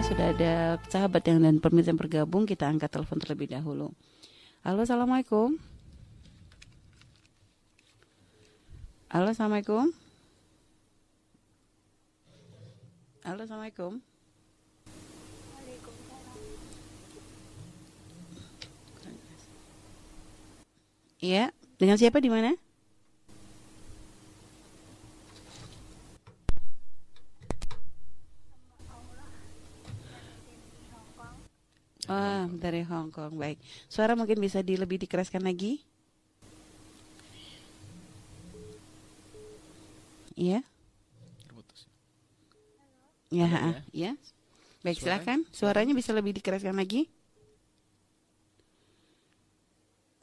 Sudah ada sahabat yang dan pemirsa yang bergabung kita angkat telepon terlebih dahulu. Halo, assalamualaikum. Halo, assalamualaikum. Halo, assalamualaikum. Iya, dengan siapa di mana? Dari Hong Kong. Baik. Suara mungkin bisa di, lebih dikeraskan lagi? Iya. Terputus. Ya, ha, ya. Baik, Suara- silakan. Suaranya bisa lebih dikeraskan lagi?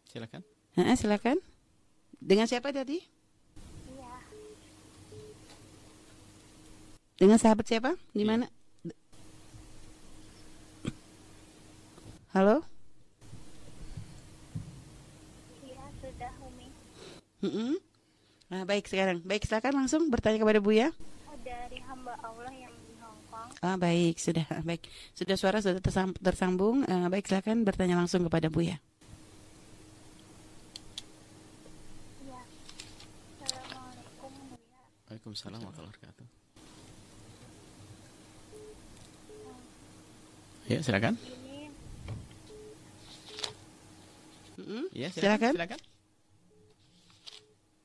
Silakan. Ha, silakan. Dengan siapa tadi? Dengan sahabat siapa? Di Iya. mana? Halo? Iya, sudah Umi. Mm-mm. Nah, baik sekarang. Baik, silakan langsung bertanya kepada Buya. Dari hamba Allah yang di Hong Kong. Ah, baik, sudah baik. Sudah suara sudah tersam- tersambung. Eh, baik, silakan bertanya langsung kepada Buya. Iya. Assalamualaikum Buya. Waalaikumsalam warahmatullahi wabarakatuh. Ya, silakan. Mm-mm. Ya, Silakan. silakan. Silakan.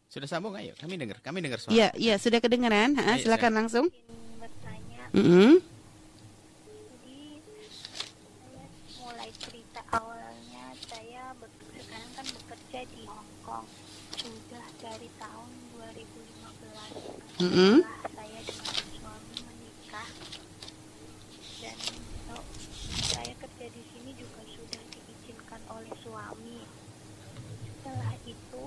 Sudah sambung, ayo. Kami dengar. Kami dengar suara. Iya, iya, sudah kedengaran. Ha, Ayo, silakan silakan. langsung. ingin bertanya. Mm-mm. Jadi saya mulai cerita awalnya saya sekarang kan bekerja di Hong Kong sudah dari tahun 2015 Mm-mm. setelah saya dengan suami menikah dan oh, saya kerja di sini juga oleh suami. Setelah itu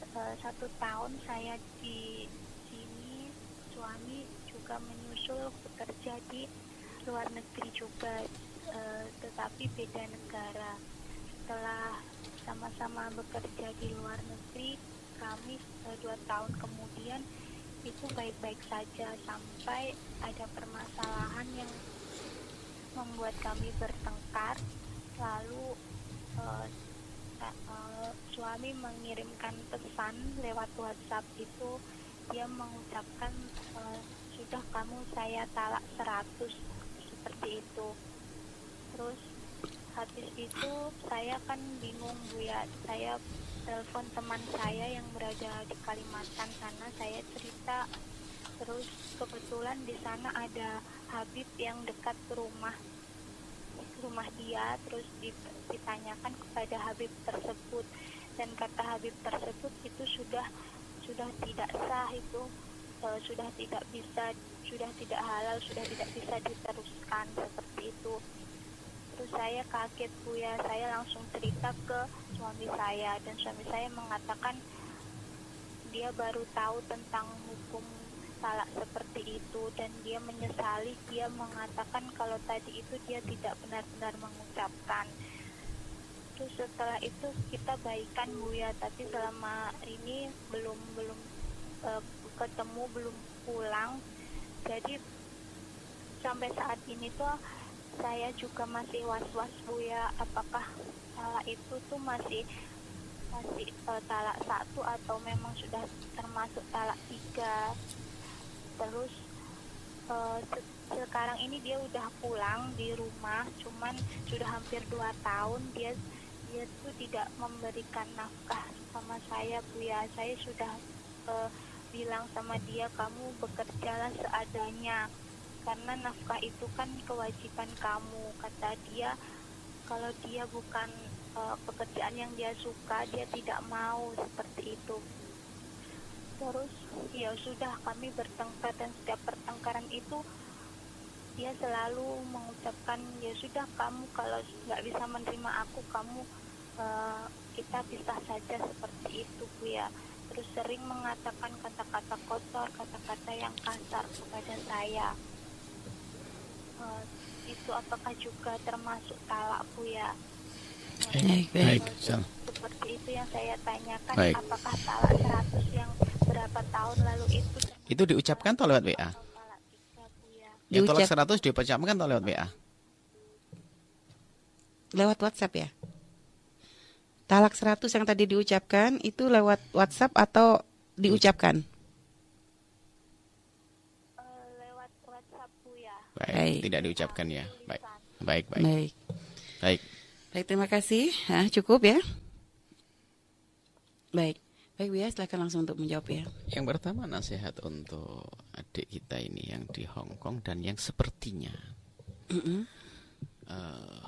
eh, satu tahun saya di sini suami juga menyusul bekerja di luar negeri juga eh, tetapi beda negara. Setelah sama-sama bekerja di luar negeri kami eh, dua tahun kemudian itu baik-baik saja sampai ada permasalahan yang membuat kami bertengkar lalu suami mengirimkan pesan lewat WhatsApp itu dia mengucapkan eh, sudah kamu saya talak 100 seperti itu. Terus habis itu saya kan bingung bu ya. Saya telepon teman saya yang berada di Kalimantan sana saya cerita. Terus kebetulan di sana ada Habib yang dekat rumah rumah dia. Terus di- ditanyakan kepada Habib tersebut dan kata Habib tersebut itu sudah sudah tidak sah itu. Eh, sudah tidak bisa sudah tidak halal sudah tidak bisa diteruskan seperti itu. Terus saya kaget bu ya. Saya langsung cerita ke suami saya dan suami saya mengatakan dia baru tahu tentang hukum talak seperti itu dan dia menyesali. Dia mengatakan kalau tadi itu dia tidak benar-benar mengucapkan terus setelah itu kita baikan bu ya. Tapi selama ini belum belum eh, ketemu belum pulang. Jadi sampai saat ini tuh saya juga masih was-was bu ya. Apakah talak itu tuh masih masih eh, talak satu atau memang sudah termasuk talak tiga? Terus eh, se- sekarang ini dia udah pulang di rumah cuman sudah hampir dua tahun dia dia tuh tidak memberikan nafkah sama saya bu ya saya sudah eh, bilang sama dia kamu bekerjalah seadanya karena nafkah itu kan kewajiban kamu. Kata dia kalau dia bukan eh, pekerjaan yang dia suka dia tidak mau seperti itu. Terus ya sudah kami bertengkar dan setiap pertengkaran itu dia selalu mengucapkan ya sudah kamu kalau nggak bisa menerima aku kamu eh, kita pisah saja seperti itu bu ya terus sering mengatakan kata-kata kotor kata-kata yang kasar kepada saya Eh, itu apakah juga termasuk talak bu ya Baik, baik. Seperti itu yang saya tanyakan Baik. apakah talak 100 yang berapa tahun lalu itu Itu diucapkan atau lewat WA? ya Yang tolak Diucap 100 diucapkan atau lewat WA? lewat WhatsApp ya. Talak 100 yang tadi diucapkan itu lewat WhatsApp atau diucapkan? Eh, lewat WhatsApp Bu ya. Baik, Baik. tidak diucapkan ya. Baik. Baik, baik. Baik. Baik. Baik, terima kasih. Hah, cukup ya. Baik. Baik, Buya, silakan langsung untuk menjawab ya. Yang pertama nasihat untuk adik kita ini yang di Hong Kong dan yang sepertinya Mm-mm. eh,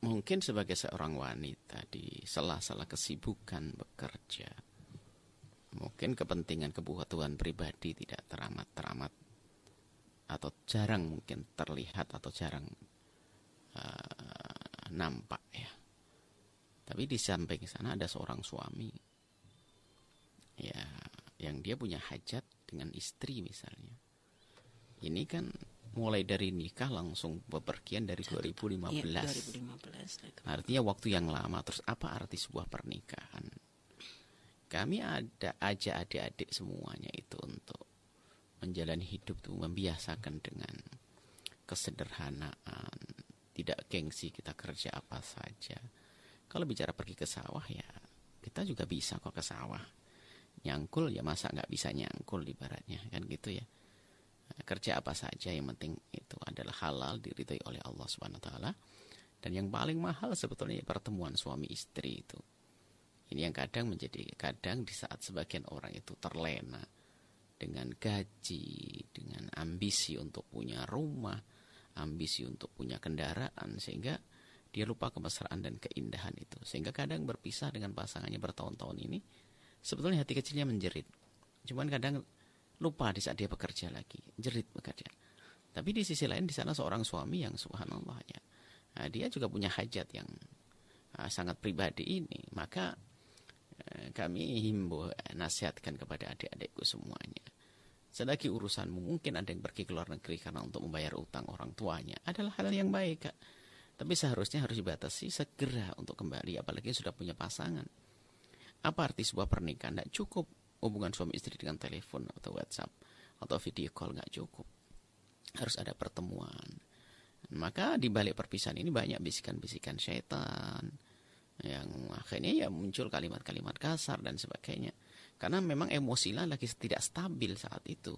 mungkin sebagai seorang wanita di sela-sela kesibukan bekerja, mungkin kepentingan kebutuhan pribadi tidak teramat-teramat atau jarang mungkin terlihat atau jarang eh, nampak ya. Tapi di samping sana ada seorang suami ya yang dia punya hajat dengan istri misalnya. Ini kan mulai dari nikah langsung bepergian dari 2015. Iya, 2015. itu. Artinya waktu yang lama. Terus apa arti sebuah pernikahan? Kami ada aja adik-adik semuanya itu untuk menjalani hidup tuh membiasakan dengan kesederhanaan, tidak gengsi kita kerja apa saja. Kalau bicara pergi ke sawah ya kita juga bisa kok ke sawah. Nyangkul ya masa nggak bisa nyangkul ibaratnya kan gitu ya. Kerja apa saja yang penting itu adalah halal diridhoi oleh Allah Subhanahu wa taala. Dan yang paling mahal sebetulnya pertemuan suami istri itu. Ini yang kadang menjadi kadang di saat sebagian orang itu terlena dengan gaji, dengan ambisi untuk punya rumah, ambisi untuk punya kendaraan sehingga dia lupa kemesraan dan keindahan itu. Sehingga kadang berpisah dengan pasangannya bertahun-tahun ini sebetulnya hati kecilnya menjerit. Cuman kadang lupa di saat dia bekerja lagi, jerit bekerja. Tapi di sisi lain di sana seorang suami yang subhanallah ya. Nah, dia juga punya hajat yang ah, sangat pribadi ini. Maka eh, kami himbau eh, nasihatkan kepada adik-adikku semuanya. Selagi urusanmu mungkin ada yang pergi ke luar negeri karena untuk membayar utang orang tuanya adalah hal yang baik kak. Tapi seharusnya harus dibatasi segera untuk kembali apalagi sudah punya pasangan. Apa arti sebuah pernikahan? Tidak cukup hubungan suami istri dengan telepon atau WhatsApp atau video call nggak cukup. Harus ada pertemuan. Maka di balik perpisahan ini banyak bisikan-bisikan setan yang akhirnya ya muncul kalimat-kalimat kasar dan sebagainya. Karena memang emosinya lagi tidak stabil saat itu.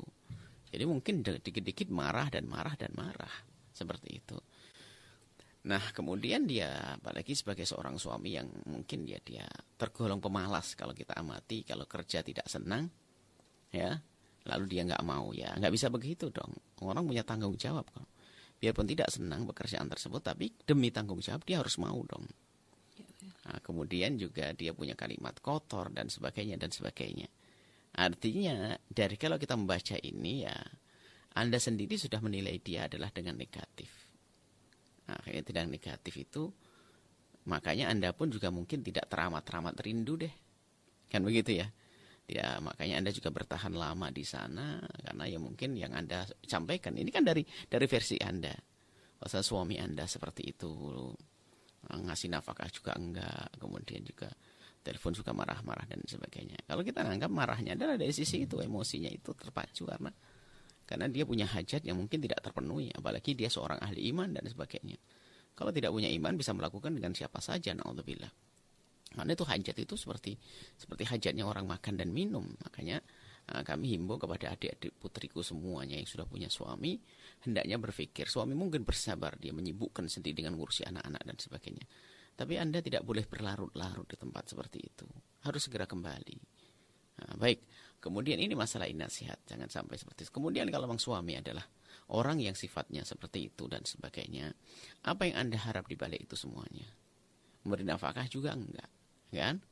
Jadi mungkin dikit-dikit marah dan marah dan marah seperti itu. Nah kemudian dia apalagi sebagai seorang suami yang mungkin dia dia tergolong pemalas kalau kita amati kalau kerja tidak senang ya lalu dia nggak mau ya nggak bisa begitu dong. Orang punya tanggung jawab kok. Biarpun tidak senang pekerjaan tersebut tapi demi tanggung jawab dia harus mau dong. Nah, kemudian juga dia punya kalimat kotor dan sebagainya dan sebagainya. Artinya dari kalau kita membaca ini ya anda sendiri sudah menilai dia adalah dengan negatif akhirnya tidak negatif itu makanya anda pun juga mungkin tidak teramat-teramat rindu deh. Kan begitu ya? Ya makanya anda juga bertahan lama di sana karena ya mungkin yang anda sampaikan ini kan dari dari versi anda. Pasal suami anda seperti itu ngasih nafkah juga enggak kemudian juga telepon suka marah-marah dan sebagainya. Kalau kita anggap marahnya adalah dari sisi itu emosinya itu terpacu karena karena dia punya hajat yang mungkin tidak terpenuhi apalagi dia seorang ahli iman dan sebagainya kalau tidak punya iman bisa melakukan dengan siapa saja naudzubillah karena itu hajat itu seperti seperti hajatnya orang makan dan minum. Makanya uh, kami himbau kepada adik-adik putriku semuanya yang sudah punya suami hendaknya berpikir suami mungkin bersabar dia menyibukkan sendiri dengan ngurusi anak-anak dan sebagainya. Tapi Anda tidak boleh berlarut-larut di tempat seperti itu. Harus segera kembali. Nah, baik. Kemudian ini masalah ini nasihat, jangan sampai seperti itu. Kemudian kalau memang suami adalah orang yang sifatnya seperti itu dan sebagainya, apa yang Anda harap di balik itu semuanya? Memberi nafkah juga enggak kan?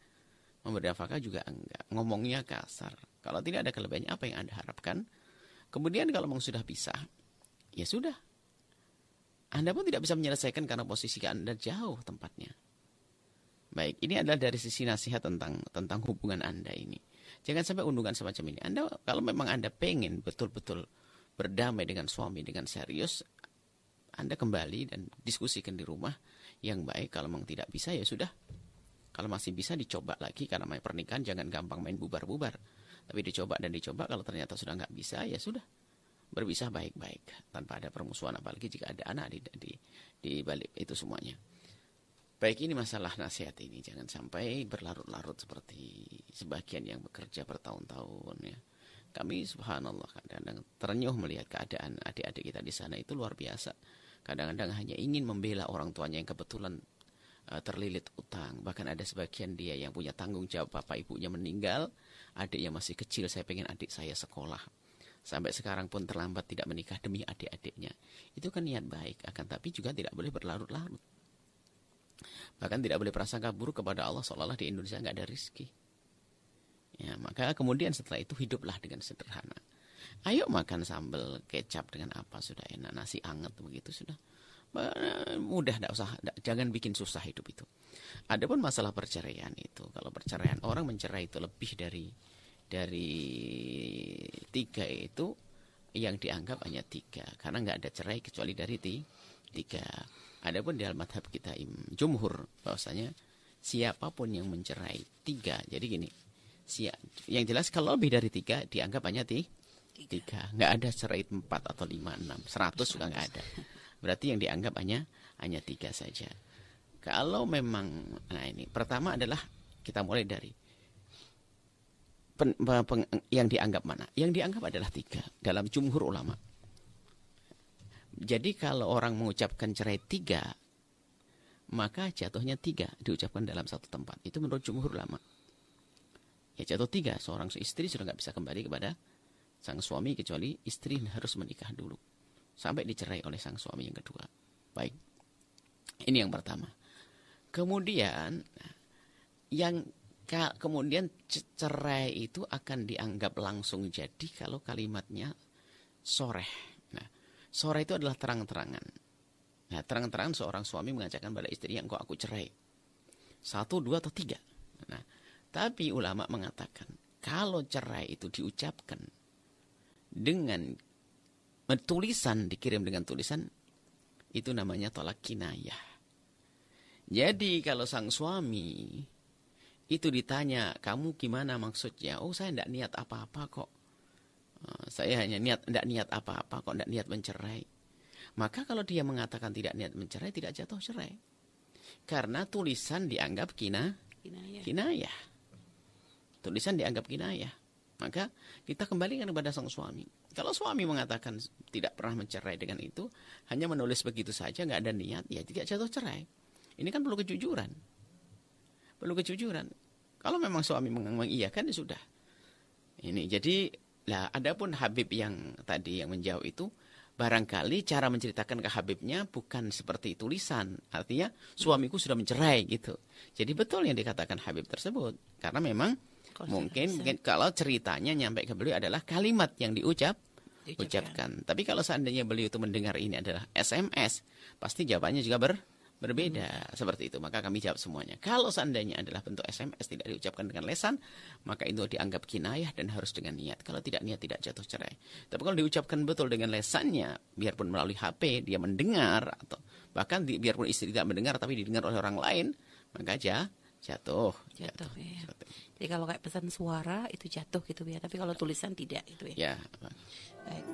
Memberi nafkah juga enggak. Ngomongnya kasar. Kalau tidak ada kelebihannya, apa yang Anda harapkan? Kemudian kalau memang sudah bisa, ya sudah. Anda pun tidak bisa menyelesaikan karena posisi Anda jauh tempatnya. Baik, ini adalah dari sisi nasihat tentang tentang hubungan Anda ini. Jangan sampai undungan semacam ini. Anda kalau memang Anda pengen betul-betul berdamai dengan suami dengan serius, Anda kembali dan diskusikan di rumah yang baik. Kalau memang tidak bisa ya sudah, kalau masih bisa dicoba lagi karena main pernikahan jangan gampang main bubar-bubar. Tapi dicoba dan dicoba kalau ternyata sudah nggak bisa ya sudah. berpisah baik-baik tanpa ada permusuhan apalagi jika ada anak di di, di balik itu semuanya. Baik ini masalah nasihat ini jangan sampai berlarut-larut seperti sebagian yang bekerja bertahun-tahun ya. Kami subhanallah kadang-kadang terenyuh melihat keadaan adik-adik kita di sana itu luar biasa. Kadang-kadang hanya ingin membela orang tuanya yang kebetulan uh, terlilit utang. Bahkan ada sebagian dia yang punya tanggung jawab bapak ibunya meninggal, adiknya masih kecil, saya pengen adik saya sekolah. Sampai sekarang pun terlambat tidak menikah demi adik-adiknya. Itu kan niat baik, akan tapi juga tidak boleh berlarut-larut. Bahkan tidak boleh prasangka buruk kepada Allah seolah-olah di Indonesia nggak ada rizki. Ya, maka kemudian setelah itu hiduplah dengan sederhana. Ayo makan sambal kecap dengan apa sudah enak nasi anget begitu sudah mudah tidak usah jangan bikin susah hidup itu. Adapun masalah perceraian itu kalau perceraian orang mencerai itu lebih dari dari tiga itu yang dianggap hanya tiga karena nggak ada cerai kecuali dari tiga Adapun di al-madhab kita im jumhur bahwasanya siapa pun yang mencerai tiga. Jadi gini, siap, yang jelas kalau lebih dari tiga dianggap hanya ti, tiga. Nggak ada cerai empat atau lima, enam, seratus juga nggak ada. Berarti yang dianggap hanya hanya tiga saja. Kalau memang, nah ini pertama adalah kita mulai dari pen, pen, yang dianggap mana? Yang dianggap adalah tiga dalam jumhur ulama. Jadi kalau orang mengucapkan cerai tiga, maka jatuhnya tiga diucapkan dalam satu tempat. Itu menurut jumhur lama. Ya jatuh tiga, seorang istri sudah nggak bisa kembali kepada sang suami kecuali istri harus menikah dulu. Sampai dicerai oleh sang suami yang kedua. Baik. Ini yang pertama. Kemudian yang kemudian cerai itu akan dianggap langsung jadi kalau kalimatnya soreh Sore itu adalah terang-terangan. Nah, terang-terangan seorang suami mengajarkan pada istrinya, engkau aku cerai. Satu, dua, atau tiga. Nah, tapi ulama mengatakan, kalau cerai itu diucapkan dengan tulisan, dikirim dengan tulisan, itu namanya tolak kinayah. Jadi kalau sang suami itu ditanya, kamu gimana maksudnya? Oh saya tidak niat apa-apa kok. Saya hanya niat tidak niat apa-apa kok tidak niat mencerai. Maka kalau dia mengatakan tidak niat mencerai tidak jatuh cerai. Karena tulisan dianggap kina kinayah. kinayah. Tulisan dianggap kinayah. Maka kita kembalikan kepada sang suami. Kalau suami mengatakan tidak pernah mencerai dengan itu, hanya menulis begitu saja, nggak ada niat, ya tidak jatuh cerai. Ini kan perlu kejujuran. Perlu kejujuran. Kalau memang suami mengiyakan ya sudah. Ini jadi Nah, adapun Habib yang tadi yang menjauh itu barangkali cara menceritakan ke Habibnya bukan seperti tulisan. Artinya suamiku sudah mencerai gitu. Jadi betul yang dikatakan Habib tersebut karena memang mungkin, mungkin kalau ceritanya nyampe ke beliau adalah kalimat yang diucap ucapkan. Tapi kalau seandainya beliau itu mendengar ini adalah SMS, pasti jawabannya juga ber berbeda hmm. seperti itu maka kami jawab semuanya kalau seandainya adalah bentuk SMS tidak diucapkan dengan lesan maka itu dianggap kinayah dan harus dengan niat kalau tidak niat tidak jatuh cerai tapi kalau diucapkan betul dengan lesannya biarpun melalui HP dia mendengar atau bahkan di, biarpun istri tidak mendengar tapi didengar oleh orang lain maka aja jatuh jatuh, jatuh, ya. jatuh. jadi kalau kayak pesan suara itu jatuh gitu ya tapi kalau tulisan tidak itu ya ya Baik.